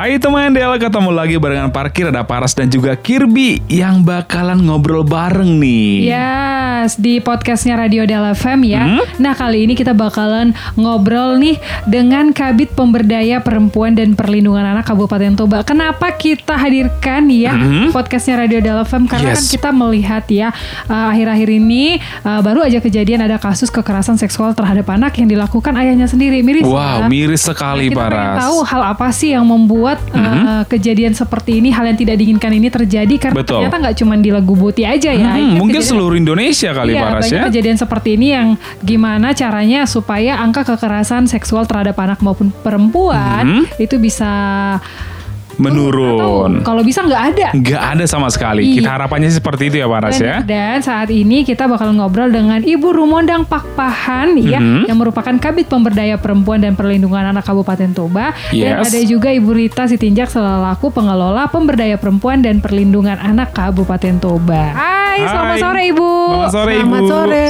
Hai teman Del, ketemu lagi barengan parkir ada Paras dan juga Kirby yang bakalan ngobrol bareng nih. Yes, di podcastnya Radio Del FM ya. Hmm? Nah kali ini kita bakalan ngobrol nih dengan Kabit Pemberdaya Perempuan dan Perlindungan Anak Kabupaten Toba. Kenapa kita hadirkan ya Mhm. podcastnya Radio Del FM? Karena Yes. kan kita melihat ya uh, akhir-akhir ini uh, baru aja kejadian ada kasus kekerasan seksual terhadap anak yang dilakukan ayahnya sendiri. Miris Wow, ya? miris sekali kita pengen Paras. tahu hal apa sih yang membuat uh, kejadian seperti ini, hal yang tidak diinginkan ini terjadi karena Betul. ternyata nggak cuma di Lagu Buti aja ya. Hmm, mungkin kejadian- seluruh Indonesia kali Iya, Paras banyak ya. kejadian seperti ini yang gimana caranya supaya angka kekerasan seksual terhadap anak maupun perempuan Mhm. itu bisa Menurun. atau kalau bisa nggak ada. Nggak ada sama sekali. Iya. Kita harapannya sih seperti itu ya Paras ya. Dan, dan saat ini kita bakal ngobrol dengan Ibu Rumondang Pakpahan ya Mhm. yang merupakan Kabit Pemberdaya Perempuan dan Perlindungan Anak Kabupaten Toba dan Yes. ada juga Ibu Rita Sitinjak selaku pengelola Pemberdaya Perempuan dan Perlindungan Anak Kabupaten Toba. Hai, selamat Hai. sore Ibu. Selamat sore Selamat Ibu. sore.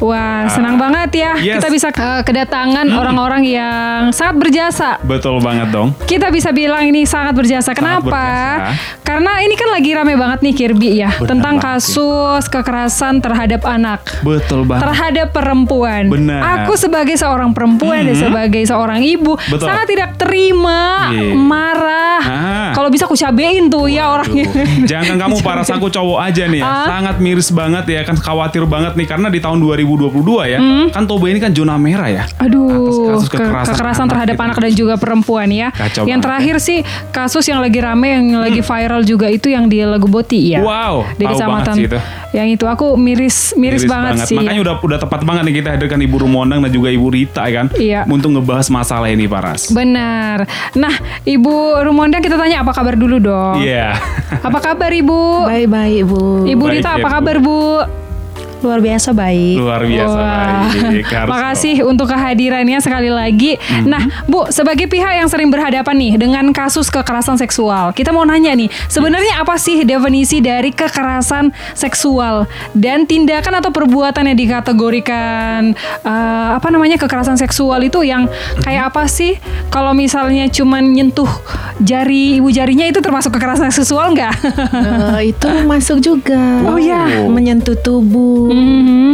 Wah, senang banget ya Yes. kita bisa uh, kedatangan orang-orang yang sangat berjasa. Betul banget dong. Kita bisa bilang ini sangat berjasa. Kenapa? berjasa. Karena ini kan lagi rame banget nih Kirby ya Benar tentang banget kasus kekerasan terhadap anak. Betul banget. Terhadap perempuan. Benar. Aku sebagai seorang perempuan dan Mhm. sebagai seorang ibu Betul. sangat tidak terima, Iya. marah. Ah. Kalau bisa aku cabein tuh ya orangnya. Jangan kamu Paras aku cowok aja nih ya. Ah. Sangat miris banget ya kan khawatir banget nih karena di tahun 2022 ya. Kan Toba ini kan zona merah ya. Hmm. Aduh, Atas kasus ke- kekerasan kekerasan, anak terhadap gitu. anak dan juga perempuan ya. Kacau yang banget Hmm. terakhir sih kasus yang lagi rame yang lagi viral juga itu yang di Lagu Boti ya. Wow, di kecamatan. banget sih itu. Yang itu aku miris miris, banget, sih. Makanya ya. udah udah tepat banget nih kita hadirkan Ibu Rumondang dan juga Ibu Rita ya kan. Iya. Untuk ngebahas masalah ini Paras. Benar. Nah, Ibu Rumondang kita tanya apa kabar dulu dong. Iya. Apa kabar Ibu? Baik-baik Bu. Ibu Baik Rita ya, apa Bu. kabar Bu? Luar biasa baik. Luar biasa Wah. baik. Harus Makasih untuk kehadirannya sekali lagi. Mhm. Nah, Bu, sebagai pihak yang sering berhadapan nih dengan kasus kekerasan seksual, kita mau nanya nih, sebenarnya apa sih definisi dari kekerasan seksual dan tindakan atau perbuatan yang dikategorikan eh, apa namanya kekerasan seksual itu yang kayak apa sih? Kalau misalnya cuman nyentuh jari ibu jarinya itu termasuk kekerasan seksual nggak? Eh, itu masuk juga. Oh, ya. Menyentuh tubuh. Mhm.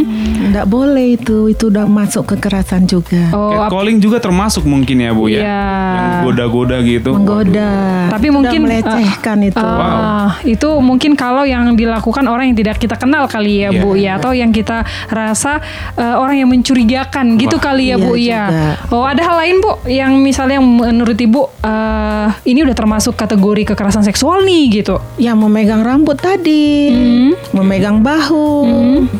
Nggak boleh itu. Itu udah masuk kekerasan juga. Oh, Catcalling juga termasuk mungkin ya Bu ya. Iya. Yang goda-goda gitu. Menggoda. Tapi Itu mungkin melecehkan itu. Ah, itu mungkin kalau yang dilakukan orang yang tidak kita kenal kali ya Iya. Bu ya atau yang kita rasa eh, orang yang mencurigakan gitu Wah, kali ya iya Bu juga. ya. Oh, ada hal lain Bu yang misalnya yang menurut Ibu eh, ini udah termasuk kategori kekerasan seksual nih gitu. Yang memegang rambut tadi, Hmm. memegang bahu,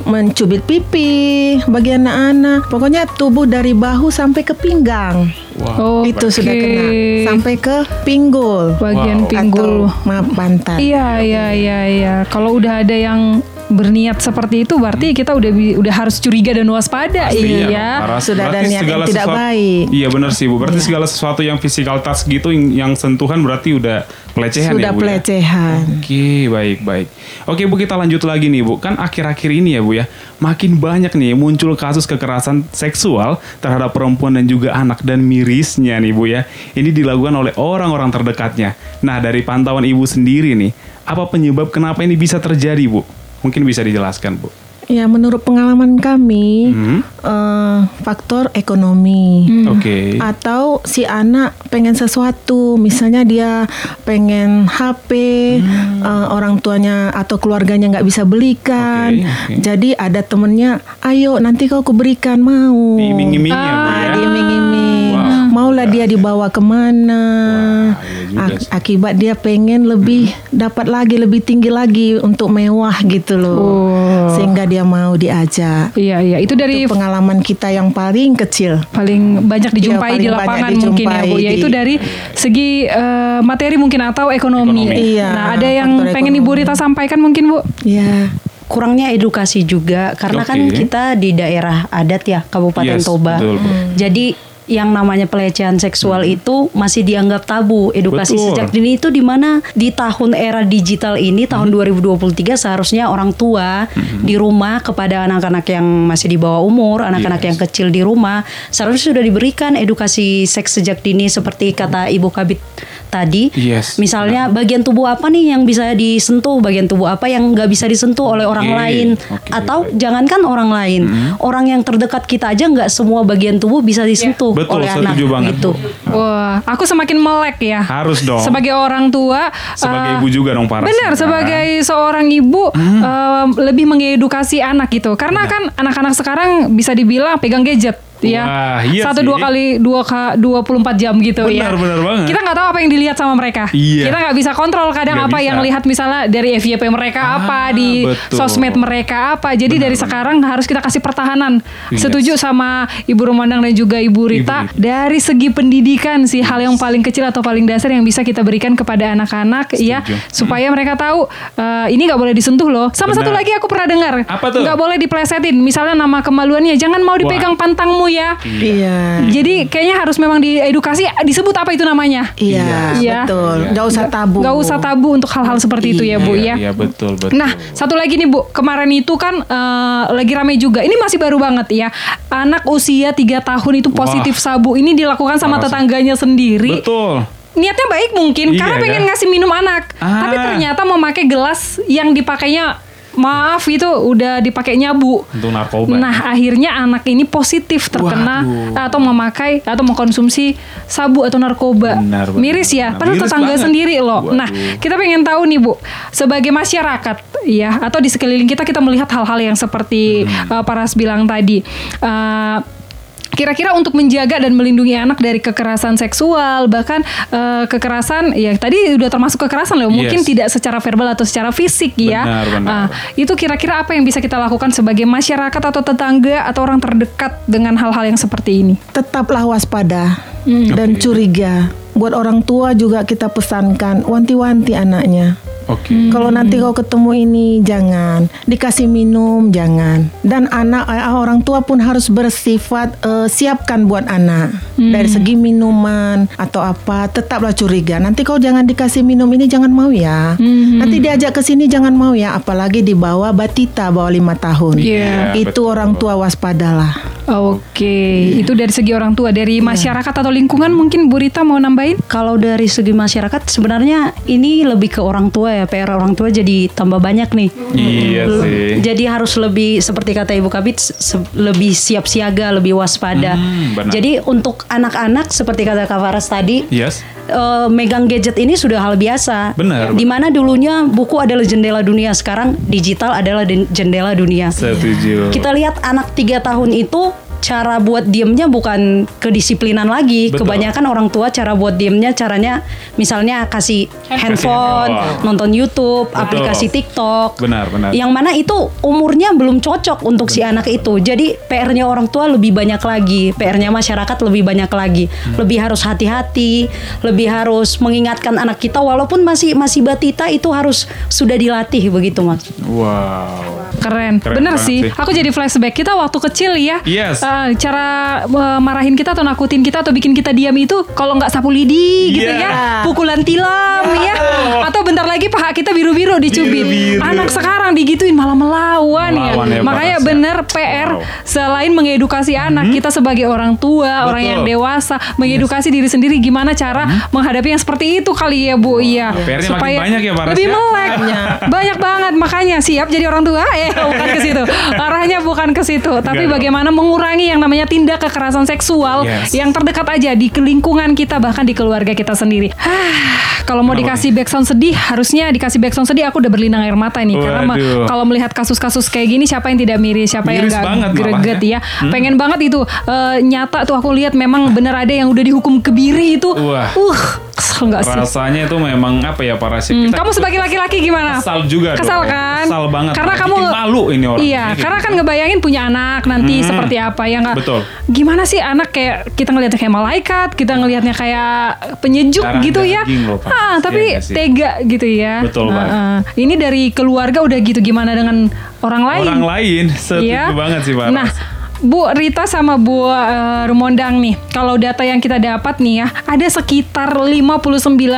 mencubit pipi bagi anak-anak. Pokoknya tubuh dari bahu sampai ke pinggang. Wah. Oh, itu sudah oke. kena sampai ke pinggul. bagian Wow. pinggul. Atau maaf pantat. Iya iya iya iya. Kalau udah ada yang berniat seperti itu berarti kita udah udah harus curiga dan waspada Pasti iya. Paras. Sudah ada niat yang segala tidak sesuatu- baik. Iya benar sih Bu. Berarti segala sesuatu yang physical touch gitu yang, yang sentuhan berarti udah pelecehan Sudah ya Bu. ya? pelecehan. Oke, baik, baik. Oke, Bu, kita lanjut lagi nih, Bu. Kan akhir-akhir ini ya, Bu ya, makin banyak nih muncul kasus kekerasan seksual terhadap perempuan dan juga anak dan mirisnya nih, Bu ya. Ini dilakukan oleh orang-orang terdekatnya. Nah, dari pantauan Ibu sendiri nih, apa penyebab kenapa ini bisa terjadi, Bu? Mungkin bisa dijelaskan, Bu. Ya, menurut pengalaman kami, Hmm, eh, faktor ekonomi. Oke. Atau si anak pengen sesuatu, misalnya dia pengen HP, Hmm. eh, orang tuanya atau keluarganya nggak bisa belikan, Oke, oke. jadi ada temennya, ayo nanti kau kuberikan mau, Diiming-imingi ya, Bu Ah, ya. diiming-iming, Wow. Maulah dia dibawa ke mana, Wah, iya sih. akibat dia pengen lebih dapat lagi lebih tinggi lagi untuk mewah gitu loh, Oh. sehingga dia mau diajak. Iya iya itu dari Itu pengalaman kita yang paling kecil. paling banyak dijumpai Iya, di paling lapangan banyak mungkin ya Bu dijumpai ya itu di- dari segi eh, materi mungkin atau ekonomi. Ekonomi. Iya, Nah, ada yang pengen Ibu ekonomi. Rita sampaikan mungkin Bu? Ya, kurangnya edukasi juga karena kan Oke. kita di daerah adat ya Kabupaten Yes, Toba. betul. Jadi yang namanya pelecehan seksual itu masih dianggap tabu. Edukasi Betul. sejak dini itu di mana di tahun era digital ini tahun 2023 seharusnya orang tua di rumah kepada anak-anak yang masih di bawah umur, anak-anak Yes. yang kecil di rumah seharusnya sudah diberikan edukasi seks sejak dini seperti kata Ibu Kabit tadi. Yes, Misalnya bagian tubuh apa nih yang bisa disentuh, bagian tubuh apa yang nggak bisa disentuh oleh orang lain, oke, atau baik. jangankan orang lain, orang yang terdekat kita aja nggak semua bagian tubuh bisa disentuh Betul, oleh anak setuju banget, gitu. Wah, aku semakin melek ya. Harus dong. Sebagai orang tua, Sebagai eh, ibu juga dong Paras. Benar, kan? sebagai seorang ibu eh, lebih mengedukasi anak gitu. Karena kan anak-anak sekarang bisa dibilang pegang gadget. Ya, Wah, iya satu sih. dua kali dua ka, 24 jam gitu ya. Benar, benar banget. Kita nggak tahu apa yang dilihat sama mereka. Iya. Kita nggak bisa kontrol kadang Nggak apa bisa. yang lihat misalnya dari FYP mereka Ah, apa di betul. sosmed mereka apa. Jadi dari sekarang harus kita kasih pertahanan. Yes. Setuju sama Ibu Rumandang dan juga Ibu Rita. Rita. Dari segi pendidikan sih hal yang paling kecil atau paling dasar yang bisa kita berikan kepada anak-anak ya supaya mereka tahu eh, ini nggak boleh disentuh loh. Sama Benar. satu lagi aku pernah dengar Apa tuh? nggak boleh diplesetin. Misalnya nama kemaluannya jangan mau dipegang pantangmu ya. Iya. Jadi kayaknya harus memang diedukasi disebut apa itu namanya. Iya, Iya. betul. Gak usah tabu. Gak usah tabu untuk hal-hal seperti itu ya Bu Iya, ya. iya, betul, betul. Nah, satu lagi nih Bu, kemarin itu kan eh, lagi rame juga. Ini masih baru banget ya. Anak usia 3 tahun itu positif sabu. Ini dilakukan sama Parah tetangganya sendiri. Betul. Niatnya baik mungkin Iya, karena pengen kan? ngasih minum anak. Ah. Tapi ternyata memakai gelas yang dipakainya maaf itu udah dipakai nyabu. Untuk narkoba. Nah, akhirnya anak ini positif terkena Waduh. atau memakai atau mengkonsumsi sabu atau narkoba. Benar, benar, Miris ya, padahal Miris tetangga banget. sendiri loh. Waduh. Nah, kita pengen tahu nih Bu, sebagai masyarakat ya atau di sekeliling kita kita melihat hal-hal yang seperti Hmm. uh, Paras bilang tadi. Uh, Kira-kira untuk menjaga dan melindungi anak dari kekerasan seksual, bahkan uh, kekerasan, ya tadi udah termasuk kekerasan loh, mungkin Yes. tidak secara verbal atau secara fisik ya. Benar, benar. Ah, itu kira-kira apa yang bisa kita lakukan sebagai masyarakat atau tetangga atau orang terdekat dengan hal-hal yang seperti ini? Tetaplah waspada Hmm. dan Oke. curiga. Buat orang tua juga kita pesankan wanti-wanti anaknya. Oke. Hmm. Kalau nanti kau ketemu ini jangan dikasih minum jangan dan anak eh, orang tua pun harus bersifat eh, siapkan buat anak Hmm. dari segi minuman atau apa tetaplah curiga nanti kau jangan dikasih minum ini jangan mau ya Hmm. nanti diajak ke sini jangan mau ya apalagi di bawah batita bawah lima tahun Iya, itu betul. orang tua waspadalah Oke, itu dari segi orang tua, dari masyarakat atau lingkungan mungkin Bu Rita mau nambahin? Kalau dari segi masyarakat sebenarnya ini lebih ke orang tua ya PR orang tua jadi tambah banyak nih. Iya sih. Jadi harus lebih seperti kata Ibu Kabit lebih siap siaga, lebih waspada. Hmm, benar. Jadi untuk anak-anak seperti kata Kak Faras tadi Yes. Eh, megang gadget ini sudah hal biasa. Benar, Di mana dulunya buku adalah jendela dunia, sekarang digital adalah jendela dunia. Setuju. Kita lihat anak tiga tahun itu cara buat diemnya bukan kedisiplinan lagi. Betul. Kebanyakan orang tua cara buat diemnya caranya misalnya kasih handphone, handphone. nonton YouTube, Betul. aplikasi TikTok. Benar, benar. Yang mana itu umurnya belum cocok untuk si anak itu. Jadi PR-nya orang tua lebih banyak lagi, PR-nya masyarakat lebih banyak lagi. Hmm. Lebih harus hati-hati, lebih harus mengingatkan anak kita walaupun masih masih batita itu harus sudah dilatih begitu, Mas. Wow. Keren, Keren bener sih. sih. Aku jadi flashback kita waktu kecil ya. Yes. Eh, cara eh, marahin kita atau nakutin kita atau bikin kita diam itu kalau nggak sapu lidi gitu Yeah. ya, pukulan tilam ya, atau bentar lagi paha kita biru-biru dicubit. Biru-biru. Anak sekarang digituin malah melawan, Melawan ya. ya, Makanya Pak, bener PR Wow. selain mengedukasi anak kita sebagai orang tua, orang yang Betul. dewasa, mengedukasi diri sendiri gimana cara menghadapi yang seperti itu kali ya Bu. Iya. PR-nya makin banyak ya, Lebih ya? melek. Banyak banget makanya siap jadi orang tua. Eh bukan ke situ. Arahnya bukan ke situ, tapi dong. bagaimana mengurangi yang namanya tindak kekerasan seksual Yes. yang terdekat aja di lingkungan kita bahkan di keluarga kita sendiri. Hah, kalau mau Kenapa dikasih backsound sedih, harusnya dikasih backsound sedih aku udah berlinang air mata nih karena ma- Waduh. kalau melihat kasus-kasus kayak gini siapa yang tidak miris, siapa Miris yang gak greget ya. ya. Pengen banget itu eh, nyata tuh aku lihat memang bener ada yang udah dihukum kebiri itu. Wah. Uh, kesel nggak sih? Rasanya itu memang apa ya para sih? Hmm, kamu sebagai laki-laki gimana? Kesal juga Kesal dong. kan? Kesal banget. Karena kamu malu ini orang. Iya, Kayak karena gitu. kan ngebayangin punya anak nanti Hmm. seperti apa ya nggak? Betul. Gimana sih anak kayak kita ngelihatnya kayak malaikat, kita ngelihatnya kayak penyejuk gitu ya. loh. Ah, tapi sih? tega gitu ya. Betul, Nah, Pak. ah. Ini dari keluarga udah gitu gimana dengan orang lain? Orang lain setuju Iya. banget sih Pak. Nah, Bu Rita sama Bu eh, Rumondang nih, kalau data yang kita dapat nih ya, ada sekitar 59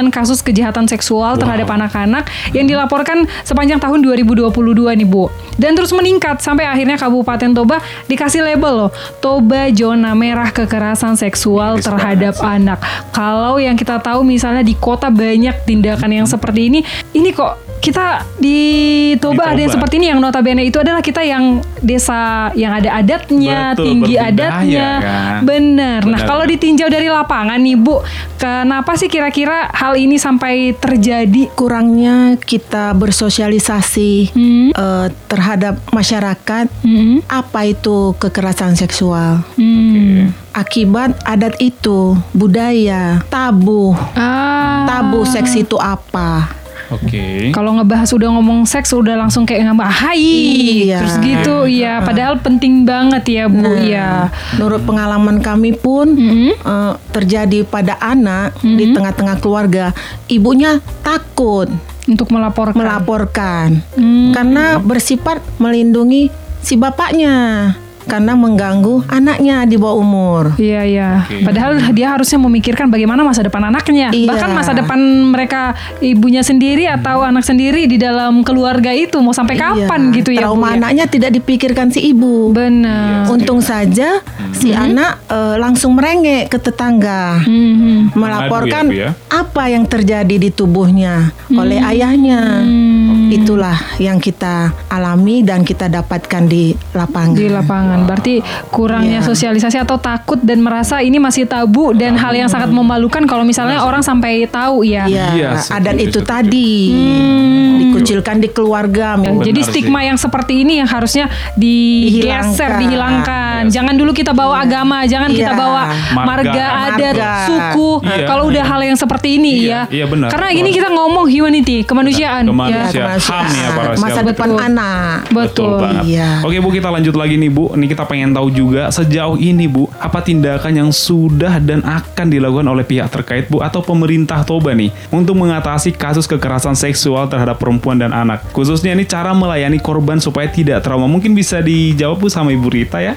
kasus kejahatan seksual terhadap anak-anak yang dilaporkan sepanjang tahun 2022 nih Bu. Dan terus meningkat sampai akhirnya Kabupaten Toba dikasih label loh, Toba zona merah kekerasan seksual terhadap anak. Kalau yang kita tahu misalnya di kota banyak tindakan yang seperti ini, ini kok kita di Toba ada yang seperti ini yang notabene itu adalah kita yang desa yang ada adatnya, Betul, tinggi berbudaya, adatnya. kan? Bener. Nah, kalau ditinjau dari lapangan nih, Bu, kenapa sih kira-kira hal ini sampai terjadi? Kurangnya kita bersosialisasi Hmm. eh, terhadap masyarakat Hmm. apa itu kekerasan seksual. Hmm. Akibat adat itu, budaya, tabu. Ah. Tabu seks itu apa? Oke. Kalau ngebahas udah ngomong seks udah langsung kayak ngebahas hai Iya. terus gitu ya padahal penting banget ya Bu Nah, ya. Menurut pengalaman kami pun Mm-mm. eh, terjadi pada anak di tengah-tengah keluarga, ibunya takut Untuk melaporkan. melaporkan Hmm. karena bersifat melindungi si bapaknya karena mengganggu anaknya di bawah umur. Iya iya. Oke. Padahal dia harusnya memikirkan bagaimana masa depan anaknya, Iya. bahkan masa depan mereka ibunya sendiri atau anak sendiri di dalam keluarga itu mau sampai kapan Iya, gitu ya Bu Trauma ya? anaknya tidak dipikirkan si ibu. Benar. Untung saja si anak eh, langsung merengek ke tetangga. Mhm. melaporkan ya, ya? apa yang terjadi di tubuhnya oleh ayahnya. Hmm. Itulah yang kita alami dan kita dapatkan di lapangan. di lapangan. Berarti kurangnya Iya. sosialisasi atau takut dan merasa ini masih tabu dan hal yang sangat memalukan kalau misalnya orang sampai tahu ya. Iya, Iya, setuju, adat itu setuju. tadi Hmm. dikucilkan di keluarga. Benar Jadi sih. stigma yang seperti ini yang harusnya digeser, Dihilangkan. dihilangkan. Yes. Jangan dulu kita bawa agama, jangan kita Iya. bawa marga, Marga. adat, Marga. suku. Iya, Kalau udah iya. hal yang seperti ini Iya, ya. iya benar. Karena gini kita ngomong humanity, kemanusiaan. Kemanusiaan. Ya. HAM ya, para masa depan Betul. anak. Betul. banget. Iya. Oke Bu, kita lanjut lagi nih Bu. Nih kita pengen tahu juga sejauh ini Bu, apa tindakan yang sudah dan akan dilakukan oleh pihak terkait Bu atau pemerintah Toba nih untuk mengatasi kasus kekerasan seksual terhadap perempuan dan anak. Khususnya ini cara melayani korban supaya tidak trauma. Mungkin bisa dijawab Bu sama Ibu Rita ya.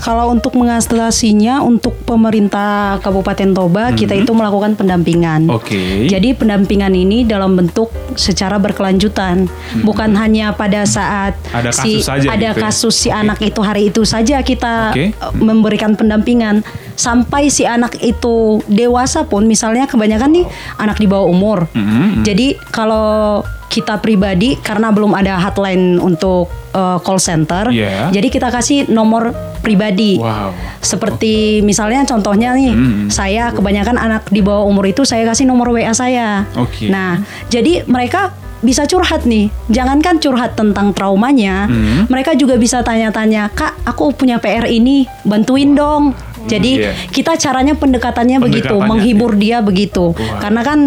Kalau untuk mengatasinya untuk pemerintah Kabupaten Toba kita itu melakukan pendampingan. Hmm. Oke. Jadi pendampingan ini dalam bentuk secara berkelanjutan, bukan hanya pada saat Hmm. Ada si kasus saja ada gitu ya? kasus si anak itu hari itu saja kita Oke. uh, memberikan pendampingan sampai si anak itu dewasa pun misalnya kebanyakan nih anak di bawah umur. Mhm. Jadi kalau kita pribadi karena belum ada hotline untuk uh, call center, Iya. jadi kita kasih nomor pribadi. Wow. Seperti misalnya contohnya nih, Hmm. saya kebanyakan anak di bawah umur itu saya kasih nomor WA saya. Oke. Nah, jadi mereka bisa curhat nih. Jangankan curhat tentang traumanya, Hmm. mereka juga bisa tanya-tanya, "Kak, aku punya PR ini, bantuin dong." Jadi Iya. kita caranya pendekatannya begitu, Pendekatannya, menghibur dia begitu. Wah. Karena kan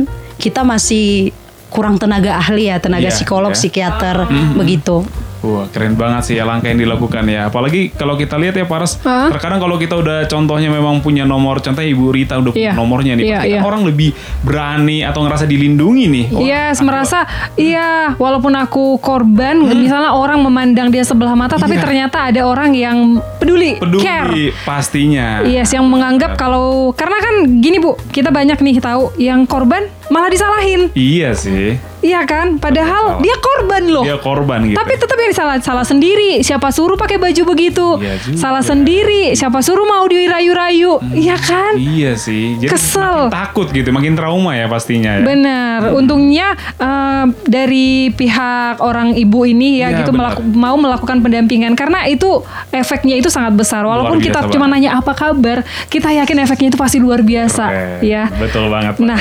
kita masih kurang tenaga ahli ya, tenaga Iya, psikolog, iya. psikiater Mhm. begitu. Wah keren banget sih ya langkah yang dilakukan ya Apalagi kalau kita lihat ya Paras Hah? Terkadang kalau kita udah contohnya memang punya nomor Contohnya Ibu Rita udah punya Iya. nomornya nih Pasti kan iya. orang lebih berani atau ngerasa dilindungi nih Iya, aku- merasa iya walaupun aku korban, misalnya orang memandang dia sebelah mata, tapi Iya. ternyata ada orang yang peduli, Peduli care. pastinya Yes, yang menganggap kalau karena kan gini bu, kita banyak nih tahu yang korban malah disalahin, Iya sih iya kan? Padahal Salah. dia korban loh. Dia korban gitu Tapi tetap yang salah salah sendiri. Siapa suruh pakai baju begitu? Iya juga. salah sendiri. Siapa suruh mau dirayu-rayu? Iya kan? Iya sih Jadi Kesel. makin takut gitu Makin trauma ya pastinya ya Benar. Untungnya eh, dari pihak orang ibu ini ya Iya, gitu melaku- mau melakukan pendampingan karena itu efeknya itu sangat besar. Walaupun Luar kita biasa cuma banget. nanya apa kabar, kita yakin efeknya itu pasti luar biasa, Keren. ya. Betul banget Nah,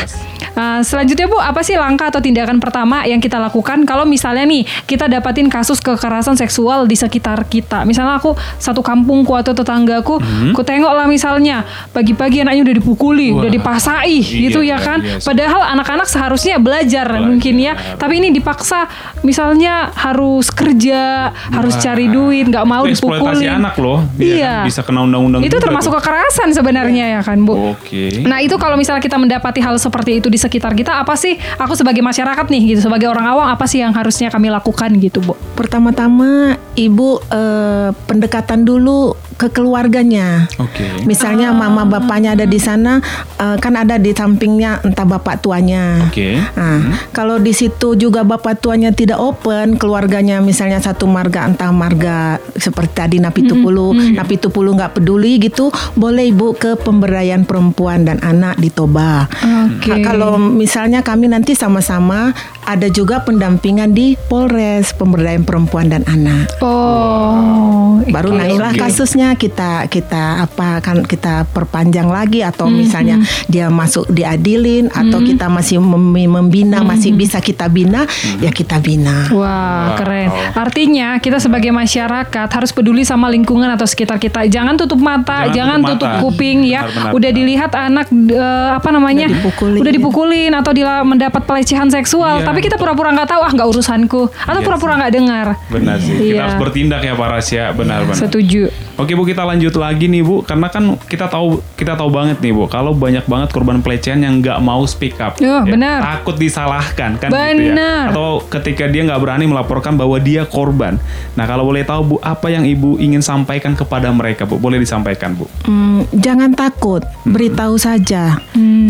uh, selanjutnya Bu, apa sih langkah atau tindakan pertama yang kita lakukan kalau misalnya nih kita dapatin kasus kekerasan seksual di sekitar kita? Misalnya aku satu kampungku atau tetanggaku, ku tengok lah misalnya pagi-pagi anaknya udah dipukuli, Hmm. Wah. udah dipasai Iya, gitu ya iya, kan? iya sih. Padahal anak-anak seharusnya belajar, Belajar. mungkin ya, tapi ini dipaksa misalnya harus kerja, harus Wah. cari duit, nggak mau eksploitasi dipukuli. anak loh Iya Iya. kan? Bisa kena undang-undang Itu juga termasuk tuh. kekerasan sebenarnya ya kan, Bu? Oke Nah itu kalau misalnya kita mendapati hal seperti itu di sekitar kita, apa sih aku sebagai masyarakat nih gitu, sebagai orang awam apa sih yang harusnya kami lakukan gitu, Bu? Pertama-tama ibu eh, pendekatan dulu ke keluarganya. Oke. Misalnya mama bapaknya ada di sana, eh, kan ada di sampingnya entah bapak tuanya. Oke. Nah, kalau di situ juga bapak tuanya tidak open, keluarganya misalnya satu marga entah marga seperti tadi Napi Tupulu, Napi Tupulu nggak peduli gitu, boleh ibu ke pemberdayaan perempuan dan anak di Toba. Oke. Ka- Kalau misalnya kami nanti sama-sama ada juga pendampingan di Polres pemberdayaan perempuan dan anak. Oh. Baru oke. naiklah Oke. kasusnya kita kita apa kan kita perpanjang lagi atau misalnya dia masuk diadilin atau kita masih mem- membina masih bisa kita bina ya kita bina. Wah, Wow. keren. Artinya kita sebagai masyarakat harus peduli sama lingkungan atau sekitar kita. Jangan tutup mata, Jangan jangan, tutup tutup, mata. kuping ya. Benar, benar, udah benar. dilihat anak eh, apa namanya? Udah dipukulin. Udah dipukulin atau dila- mendapat pelecehan seksual, Iya. tapi kita pura-pura nggak tahu, ah nggak urusanku atau Iya pura-pura nggak dengar. Benar sih. Kita Iya. harus bertindak ya Pak Rasya. Benar-benar. Setuju. Oke Bu kita lanjut lagi nih Bu karena kan kita tahu kita tahu banget nih Bu kalau banyak banget korban pelecehan yang nggak mau speak up Oh, benar. takut disalahkan kan gitu Benar. ya atau ketika dia nggak berani melaporkan bahwa dia korban nah kalau boleh tahu Bu apa yang Ibu ingin sampaikan kepada mereka Bu boleh disampaikan Bu Hmm, jangan takut, beritahu saja.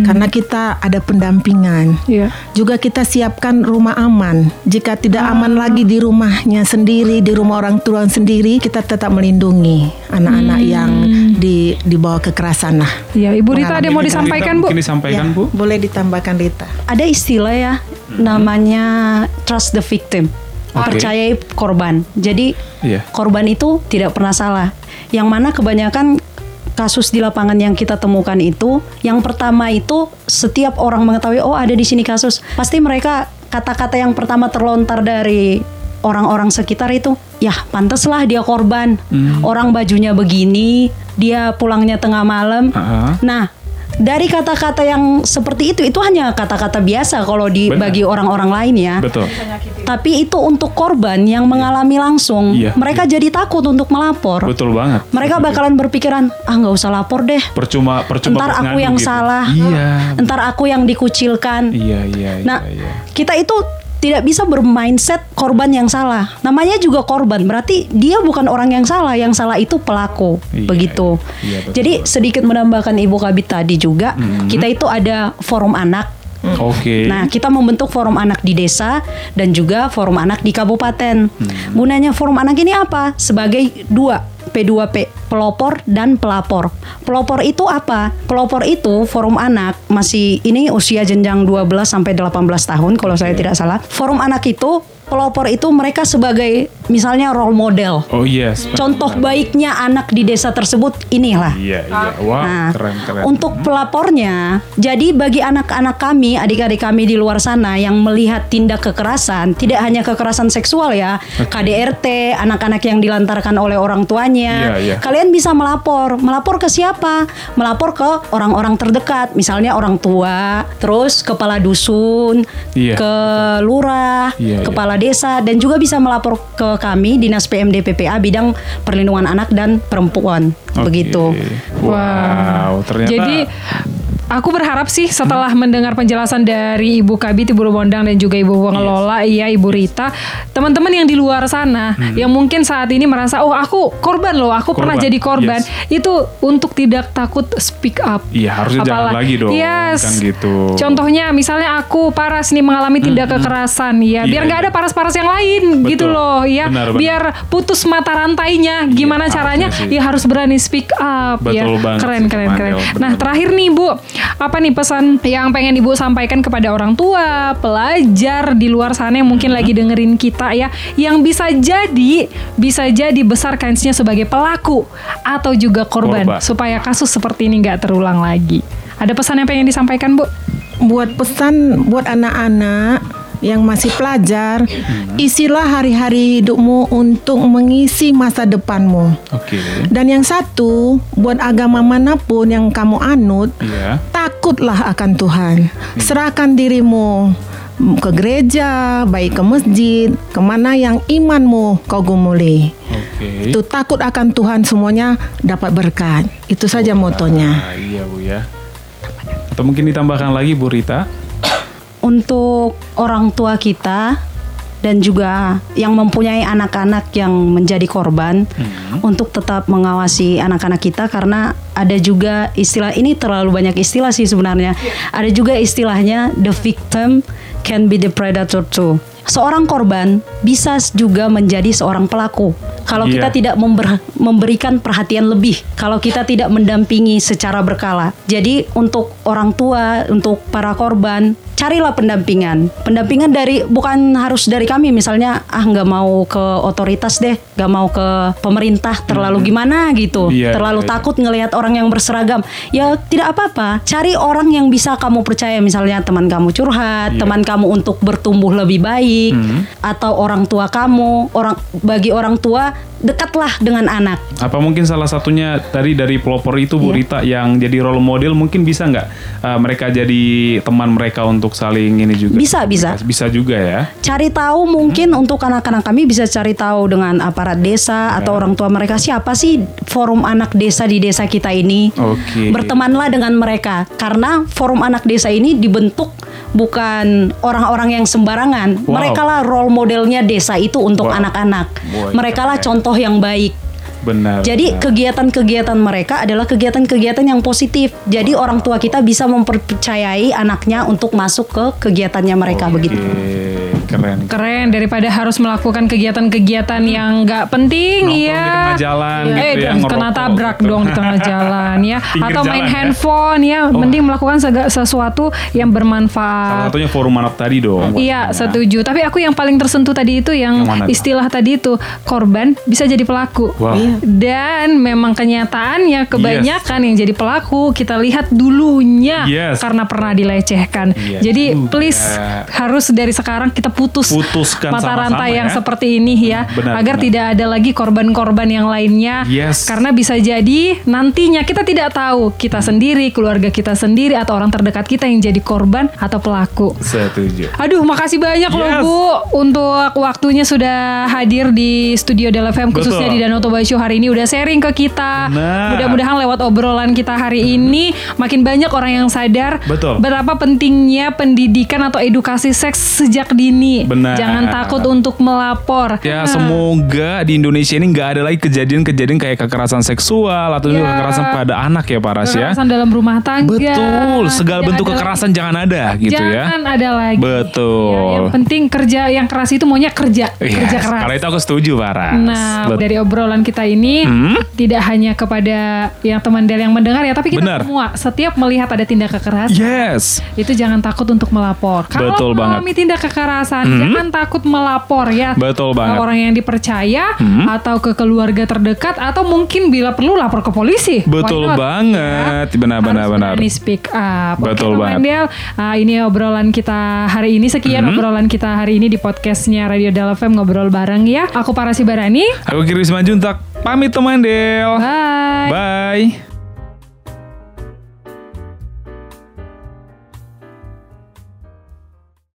Karena kita ada pendampingan. Iya. Juga kita siapkan rumah aman. Jika tidak aman lagi di rumahnya sendiri, di rumah orang tua sendiri, kita tetap melindungi anak-anak yang di di bawah kekerasan lah. Iya, Ibu Rita ada yang mau disampaikan Rita, Bu? mungkin disampaikan Ya, Bu Boleh ditambahkan Rita. Ada istilah ya namanya trust the victim. Oke. Percayai korban. Jadi Iya. korban itu tidak pernah salah. Yang mana kebanyakan kasus di lapangan yang kita temukan itu, yang pertama itu setiap orang mengetahui oh ada di sini kasus, pasti mereka kata-kata yang pertama terlontar dari orang-orang sekitar itu, ya pantaslah dia korban. Orang bajunya begini, dia pulangnya tengah malam. Ah. Nah, dari kata-kata yang seperti itu itu hanya kata-kata biasa kalau di Benar. bagi orang-orang lain ya. betul Tapi itu untuk korban yang mengalami langsung, Iya. mereka jadi takut untuk melapor. betul banget Mereka bakalan berpikiran, ah nggak usah lapor deh. percuma percuma Ntar aku yang gitu. salah. iya Ntar aku yang dikucilkan. iya iya iya, Nah, iya. kita itu tidak bisa bermindset korban yang salah. Namanya juga korban, berarti dia bukan orang yang salah, yang salah itu pelaku. Iya, begitu. iya, iya, betul, Jadi sedikit menambahkan Ibu Kabit tadi juga, kita itu ada forum anak. oke Nah, kita membentuk forum anak di desa dan juga forum anak di kabupaten. Gunanya forum anak ini apa? Sebagai dua P2P, pelopor dan pelapor. Pelopor itu apa? Pelopor itu forum anak masih ini usia jenjang 12 sampai 18 tahun kalau saya tidak salah. Forum anak itu pelopor itu mereka sebagai misalnya role model. oh yes Contoh benar. baiknya anak di desa tersebut inilah. iya iya wow Nah, keren keren untuk pelapornya, jadi bagi anak-anak kami, adik-adik kami di luar sana yang melihat tindak kekerasan, tidak hanya kekerasan seksual ya, KDRT, anak-anak yang dilantarkan oleh orang tuanya, Iya, iya. kalian bisa melapor. Melapor ke siapa? Melapor ke orang-orang terdekat, misalnya orang tua, terus kepala dusun, Iya, ke lurah, Iya, iya. kepala desa, dan juga bisa melapor ke kami dinas PMD PPA bidang perlindungan anak dan perempuan, Oke. begitu. wow ternyata Jadi aku berharap sih setelah mendengar penjelasan dari Ibu Kabit, Ibu Bondang dan juga Ibu Pengelola, iya Ibu Rita, teman-teman yang di luar sana yang mungkin saat ini merasa oh aku korban loh, aku pernah Korban, jadi korban, yes. itu untuk tidak takut speak up. Iya, harusnya jangan lagi dong, Yes. kan gitu. Contohnya misalnya aku Paras nih mengalami tindak kekerasan, ya Iya, biar nggak iya. ada paras-paras yang lain Betul. gitu loh, ya Benar, benar. biar putus mata rantainya. Gimana harusnya caranya? Ya harus berani speak up ya. Betul banget Keren keren keren. Nah, terakhir nih Bu, apa nih pesan yang pengen Ibu sampaikan kepada orang tua, pelajar di luar sana yang mungkin lagi dengerin kita ya, yang bisa jadi bisa jadi besar kansnya sebagai pelaku atau juga korban, Korban. supaya kasus seperti ini nggak terulang lagi. Ada pesan yang pengen disampaikan Bu? buat pesan buat anak-anak yang masih pelajar, isilah hari-hari hidupmu untuk mengisi masa depanmu. oke Dan yang satu, buat agama mana pun yang kamu anut, iya takutlah akan Tuhan. Serahkan dirimu ke gereja, baik ke masjid, ke mana yang imanmu kau gumuli. oke Itu takut akan Tuhan semuanya dapat berkat. Itu saja motonya. Nah, iya Bu ya. Atau mungkin ditambahkan lagi Bu Rita. Untuk orang tua kita dan juga yang mempunyai anak-anak yang menjadi korban untuk tetap mengawasi anak-anak kita karena ada juga istilah ini terlalu banyak istilah sih sebenarnya. Ada juga istilahnya the victim can be the predator too. Seorang korban bisa juga menjadi seorang pelaku. Kalau Iya. kita tidak member- memberikan perhatian lebih, kalau kita tidak mendampingi secara berkala. Jadi untuk orang tua, untuk para korban, carilah pendampingan. Pendampingan dari bukan harus dari kami, misalnya ah nggak mau ke otoritas deh, nggak mau ke pemerintah terlalu gimana gitu, Iya, terlalu iya. takut ngelihat orang yang berseragam. Ya tidak apa-apa, cari orang yang bisa kamu percaya, misalnya teman kamu curhat, Iya. teman kamu untuk bertumbuh lebih baik, atau orang tua kamu, orang bagi orang tua dekatlah dengan anak. Apa mungkin salah satunya tadi dari pelopor itu Bu Iya. Rita yang jadi role model mungkin bisa nggak uh, mereka jadi teman mereka untuk saling ini juga? Bisa, bisa. Bisa juga ya. Cari tahu mungkin untuk anak-anak kami bisa cari tahu dengan aparat desa atau orang tua mereka siapa sih forum anak desa di desa kita ini. Oke. Bertemanlah dengan mereka karena forum anak desa ini dibentuk bukan orang-orang yang sembarangan. Wow. Mereka lah role modelnya desa itu untuk Wow. anak-anak. Wow, Mereka lah contoh yang baik. Benar. Jadi kegiatan-kegiatan mereka adalah kegiatan-kegiatan yang positif. Jadi orang tua kita bisa mempercayai anaknya untuk masuk ke kegiatannya mereka Oke, begitu. Keren. Keren daripada harus melakukan kegiatan-kegiatan yang nggak penting Nongkrong ya. di tengah jalan eh, gitu ya, kena ngerokok tabrak gitu. dong di tengah jalan ya. Pinggir Atau main jalan ya. handphone ya. Oh. Mending melakukan sesuatu yang Salah bermanfaat. satunya forum anak tadi dong. Iya pastinya. setuju. Tapi aku yang paling tersentuh tadi itu yang, Yang istilah tadi itu korban bisa jadi pelaku. Wow. Iya. Dan memang kenyataannya kebanyakan yang jadi pelaku kita lihat dulunya Yes. karena pernah dilecehkan. Iya Jadi please harus dari sekarang kita putus Putuskan mata sama-sama rantai yang ya. seperti ini ya Benar, agar benar. tidak ada lagi korban-korban yang lainnya. Yes. Karena bisa jadi nantinya kita tidak tahu kita sendiri, keluarga kita sendiri atau orang terdekat kita yang jadi korban atau pelaku. Setuju. Aduh, makasih banyak loh Yes. Bu untuk waktunya sudah hadir di studio Del FM khususnya Betul. di Danau Toba Show hari ini udah sharing ke kita. Benar. Mudah-mudahan lewat obrolan kita hari ini makin banyak orang yang sadar Betul. betapa pentingnya pendidikan atau edukasi seks sejak dini. Benar. Jangan takut untuk melapor. Ya Nah, semoga di Indonesia ini nggak ada lagi kejadian-kejadian kayak kekerasan seksual atau Ya. kekerasan pada anak ya Pak Ras ya. kekerasan dalam rumah tangga. Betul, segala Tidak bentuk kekerasan jangan ada lagi. gitu ya. Jangan ada lagi. Betul. Ya, yang penting kerja yang keras itu maunya kerja, Yes, kerja keras. Kalau itu aku setuju Pak Ras. Nah, Bet- dari obrolan kita ini Hmm? tidak hanya kepada yang teman Del yang mendengar ya, tapi kita Benar. semua setiap melihat ada tindak kekerasan Yes. itu jangan takut untuk melapor. Kalau Betul mengalami tindak kekerasan, Hmm? jangan takut melapor ya. Betul Ke banget. orang yang dipercaya Hmm? atau ke keluarga terdekat atau mungkin bila perlu lapor ke polisi. Betul banget. Ya. Benar, benar, Harus benar. berani speak up. Betul teman banget. Del, ah, ini obrolan kita hari ini sekian Hmm? obrolan kita hari ini di podcastnya Radio Del FM ngobrol bareng ya. Aku Parasi Barani. Aku Kiris Manjuntak. Pamit teman Del. Bye. Bye.